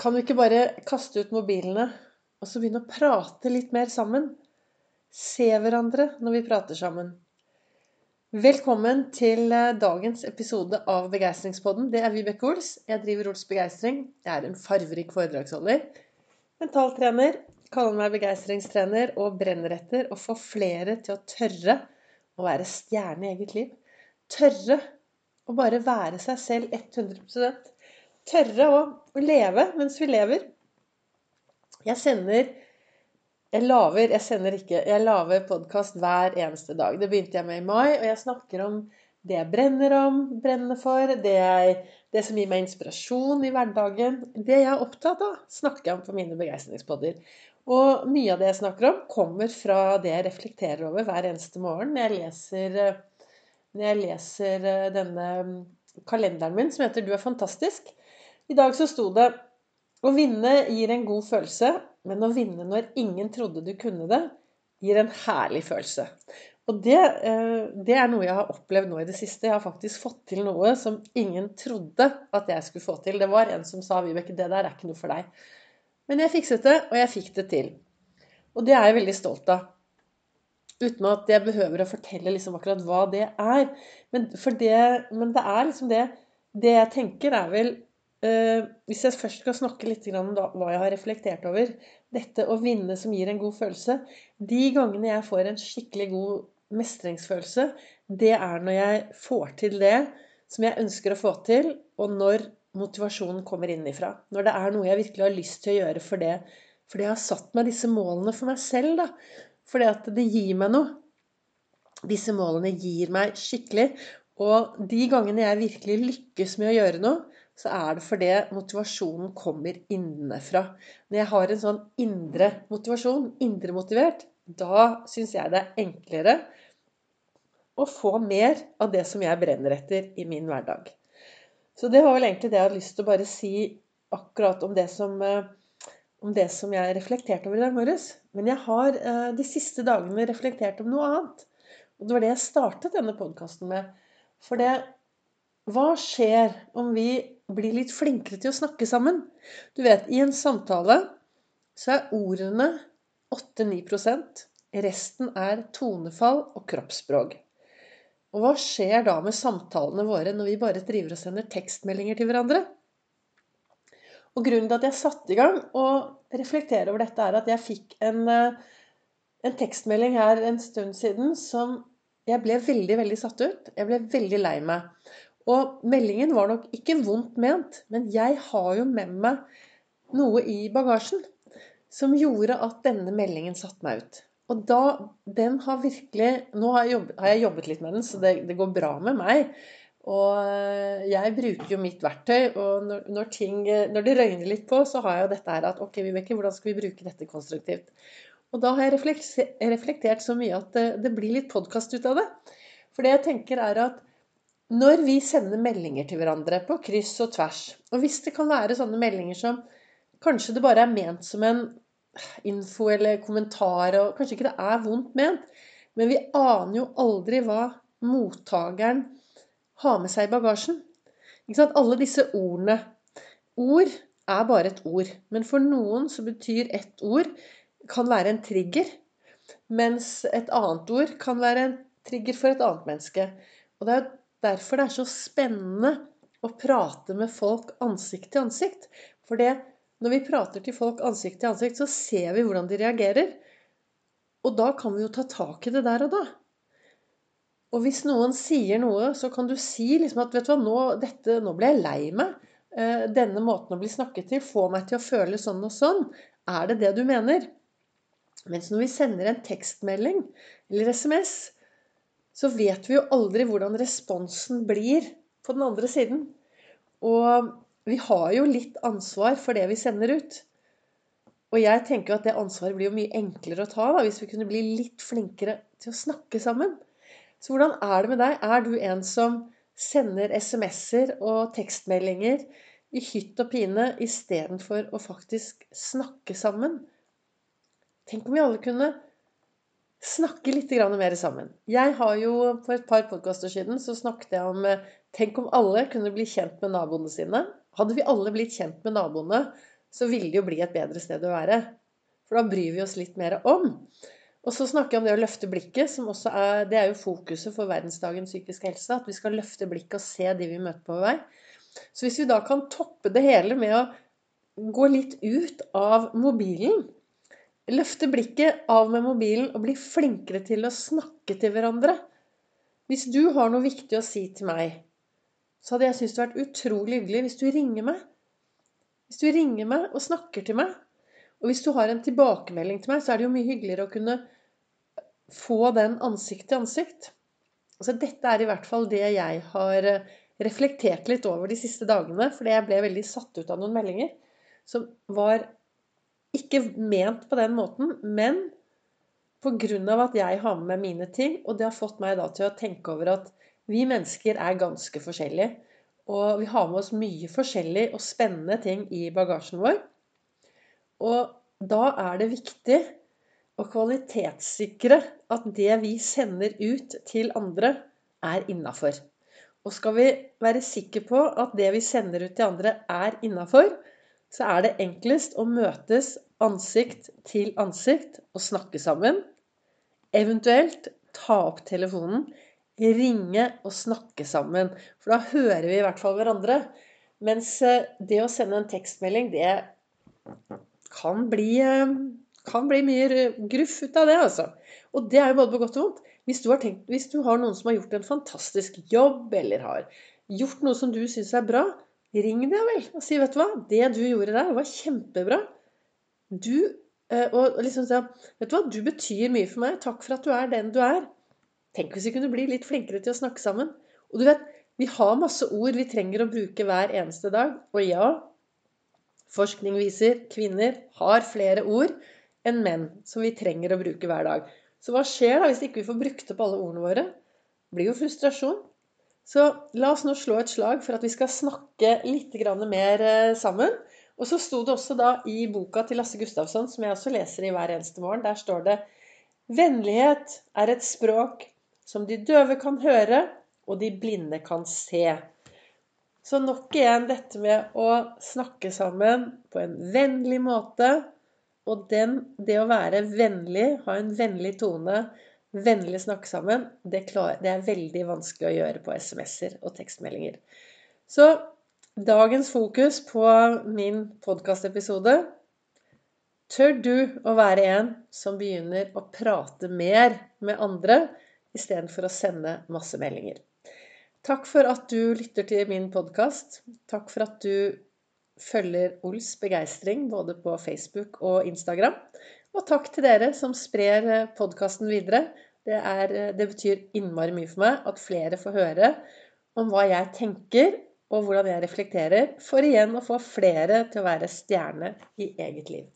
Kan vi ikke bare kaste ut mobilene og så begynne å prate litt mer sammen? Se hverandre når vi prater sammen. Velkommen til eh, dagens episode av Begeistringspodden. Det er Vibeke Ols. Jeg driver Ols Begeistring. Jeg er en farverik foredragsholder. Mentaltrener. Kaller meg begeistringstrener og brenner etter å få flere til å tørre å være stjerne i eget liv. Tørre å bare være seg selv 100 Tørre å, leve mens vi lever. Jeg sender jeg laver, jeg sender ikke, jeg lager podkast hver eneste dag. Det begynte jeg med i mai, og jeg snakker om det jeg brenner om, brenner for, det, jeg, det som gir meg inspirasjon i hverdagen. Det jeg er opptatt av, snakker jeg om på mine begeistringspodder. Og mye av det jeg snakker om, kommer fra det jeg reflekterer over hver eneste morgen når jeg leser, når jeg leser eh, denne mm, kalenderen min som heter 'Du er fantastisk'. I dag så sto det å vinne gir en god følelse, men å vinne når ingen trodde du kunne det, gir en herlig følelse. Og det, eh, det, er noe jeg har opplevd nå i det siste. Jeg har faktisk fått til noe som ingen trodde at jeg skulle få til. Det var en som sa 'Vibeke, det der er ikke noe for deg'. Men jeg fikset det, og jeg fikk det til. Og det er jeg veldig stolt av. Uten at jeg behøver å fortelle liksom akkurat hva det er. Men, det, men det er liksom det Det jeg tenker, er vel hvis jeg først skal snakke litt om hva jeg har reflektert over Dette å vinne som gir en god følelse De gangene jeg får en skikkelig god mestringsfølelse, det er når jeg får til det som jeg ønsker å få til, og når motivasjonen kommer innifra. Når det er noe jeg virkelig har lyst til å gjøre for det. Fordi jeg har satt meg disse målene for meg selv. da. Fordi at det gir meg noe. Disse målene gir meg skikkelig. Og de gangene jeg virkelig lykkes med å gjøre noe, så er det fordi motivasjonen kommer innenfra. Når jeg har en sånn indre motivasjon, indre motivert, da syns jeg det er enklere å få mer av det som jeg brenner etter i min hverdag. Så det var vel egentlig det jeg hadde lyst til å bare si akkurat om det som, eh, om det som jeg reflekterte over i dag morges. Men jeg har eh, de siste dagene reflektert om noe annet. Og det var det jeg startet denne podkasten med. For det Hva skjer om vi bli litt flinkere til å snakke sammen. Du vet, i en samtale så er ordene 8-9% Resten er tonefall og kroppsspråk. Og hva skjer da med samtalene våre når vi bare driver og sender tekstmeldinger til hverandre? Og Grunnen til at jeg satte i gang og reflektere over dette, er at jeg fikk en, eh, en tekstmelding her en stund siden som jeg ble veldig, veldig satt ut. Jeg ble veldig lei meg. Og meldingen var nok ikke vondt ment, men jeg har jo med meg noe i bagasjen som gjorde at denne meldingen satte meg ut. Og da Den har virkelig Nå har jeg jobbet, har jeg jobbet litt med den, så det, det, går bra med meg. Og eh, jeg bruker jo mitt verktøy, og når, når, ting, når det røyner litt på, så har jeg jo dette her at Ok, Vibeke, hvordan skal vi bruke dette konstruktivt? Og da har jeg reflektert så mye at det, det blir litt podkast ut av det. For det jeg tenker er at når vi sender meldinger til hverandre på kryss og tvers, og hvis det kan være sånne meldinger som kanskje det bare er ment som en info eller kommentar, og kanskje ikke det er vondt ment, men vi aner jo aldri hva mottakeren har med seg i bagasjen. Ikke sant? Alle disse ordene Ord er bare et ord. Men for noen så betyr ett ord kan være en trigger. Mens et annet ord kan være en trigger for et annet menneske. Og det er derfor det er så spennende å prate med folk ansikt til ansikt. For det, når vi prater til folk ansikt til ansikt, så ser vi hvordan de reagerer. Og da kan vi jo ta tak i det der og da. Og hvis noen sier noe, så kan du si liksom at vet du hva, nå, dette, nå ble jeg lei meg. Eh, denne måten å bli snakket til får meg til å føle sånn og sånn. Er det det du mener? Mens når vi sender en tekstmelding eller SMS, så vet vi jo aldri hvordan responsen blir på den andre siden. Og vi har jo litt ansvar for det vi sender ut. Og jeg tenker at det ansvaret blir jo mye enklere å ta da, hvis vi kunne bli litt flinkere til å snakke sammen. Så hvordan er det med deg? Er du en som sender SMS-er og tekstmeldinger i hytt og pine istedenfor å faktisk snakke sammen? Tenk om vi alle kunne snakke litt mer sammen. Jeg har jo For et par podkaster siden så snakket jeg om eh, Tenk om alle kunne bli kjent med naboene sine. Hadde vi alle blitt kjent med naboene, så ville det jo bli et bedre sted å være. For da bryr vi oss litt mer om. Og så snakker jeg om det å løfte blikket, som også er, det er jo fokuset for verdensdagen psykisk helse. At vi skal løfte blikket og se de vi møter på vei. Så hvis vi da kan toppe det hele med å gå litt ut av mobilen Løfte blikket av med mobilen og bli flinkere til å snakke til hverandre. Hvis du har noe viktig å si til meg, så hadde jeg syntes det vært utrolig hyggelig hvis du ringer meg. Hvis du ringer meg og snakker til meg. Og hvis du har en tilbakemelding til meg, så er det jo mye hyggeligere å kunne få den ansikt til ansikt. Altså, dette er i hvert fall det jeg har eh, reflektert litt over de siste dagene. Fordi jeg ble veldig satt ut av noen meldinger som var ikke ment på den måten, men pga. at jeg har med meg mine ting, og det har fått meg da til å tenke over at vi mennesker er ganske forskjellige. Og vi har med oss mye forskjellig og spennende ting i bagasjen vår. Og da er det viktig å kvalitetssikre at det vi sender ut til andre, er innafor. Og skal vi være sikre på at det vi sender ut til andre, er innafor, så er det enklest å møtes ansikt til ansikt og snakke sammen. Eventuelt ta opp telefonen, ringe og snakke sammen. For da hører vi i hvert fall hverandre. Mens eh, det å sende en tekstmelding, det kan bli, eh, kan bli mye gruff ut av det, altså. Og det er jo både på godt og vondt. Hvis du, tenkt, hvis du har noen som har gjort en fantastisk jobb, eller har gjort noe som du syns er bra, ring deg vel og si 'Vet du hva, det du gjorde der, var kjempebra'. Du eh, og liksom si 'Vet du hva, du betyr mye for meg. Takk for at du er den du er'. Tenk hvis vi kunne bli litt flinkere til å snakke sammen. Og du vet, vi har masse ord vi trenger å bruke hver eneste dag. Og ja, forskning viser kvinner har flere ord enn menn som vi trenger å bruke hver dag. Så hva skjer da hvis ikke vi får brukt opp alle ordene våre? Det blir jo frustrasjon. Så la oss nå slå et slag for at vi skal snakke litt mer eh, sammen. Og så sto det også da i boka til Lasse Gustavsson, som jeg også leser i hver eneste morgen, der står det Vennlighet er et språk som de døve kan høre, og de blinde kan se. Så nok igjen dette med å snakke sammen på en vennlig måte. Og den, det å være vennlig, ha en vennlig tone, vennlig snakke sammen, det, det er veldig vanskelig å gjøre på SMS-er og tekstmeldinger. Så Dagens fokus på min podkastepisode Tør du å være en som begynner å prate mer med andre istedenfor å sende masse meldinger? Takk for at du lytter til min podkast. Takk for at du følger Ols begeistring både på Facebook og Instagram. Og takk til dere som sprer podkasten videre. Det, er, det betyr innmari mye for meg at flere får høre om hva jeg tenker og hvordan jeg reflekterer, for igjen å få flere til å være stjerne i eget liv.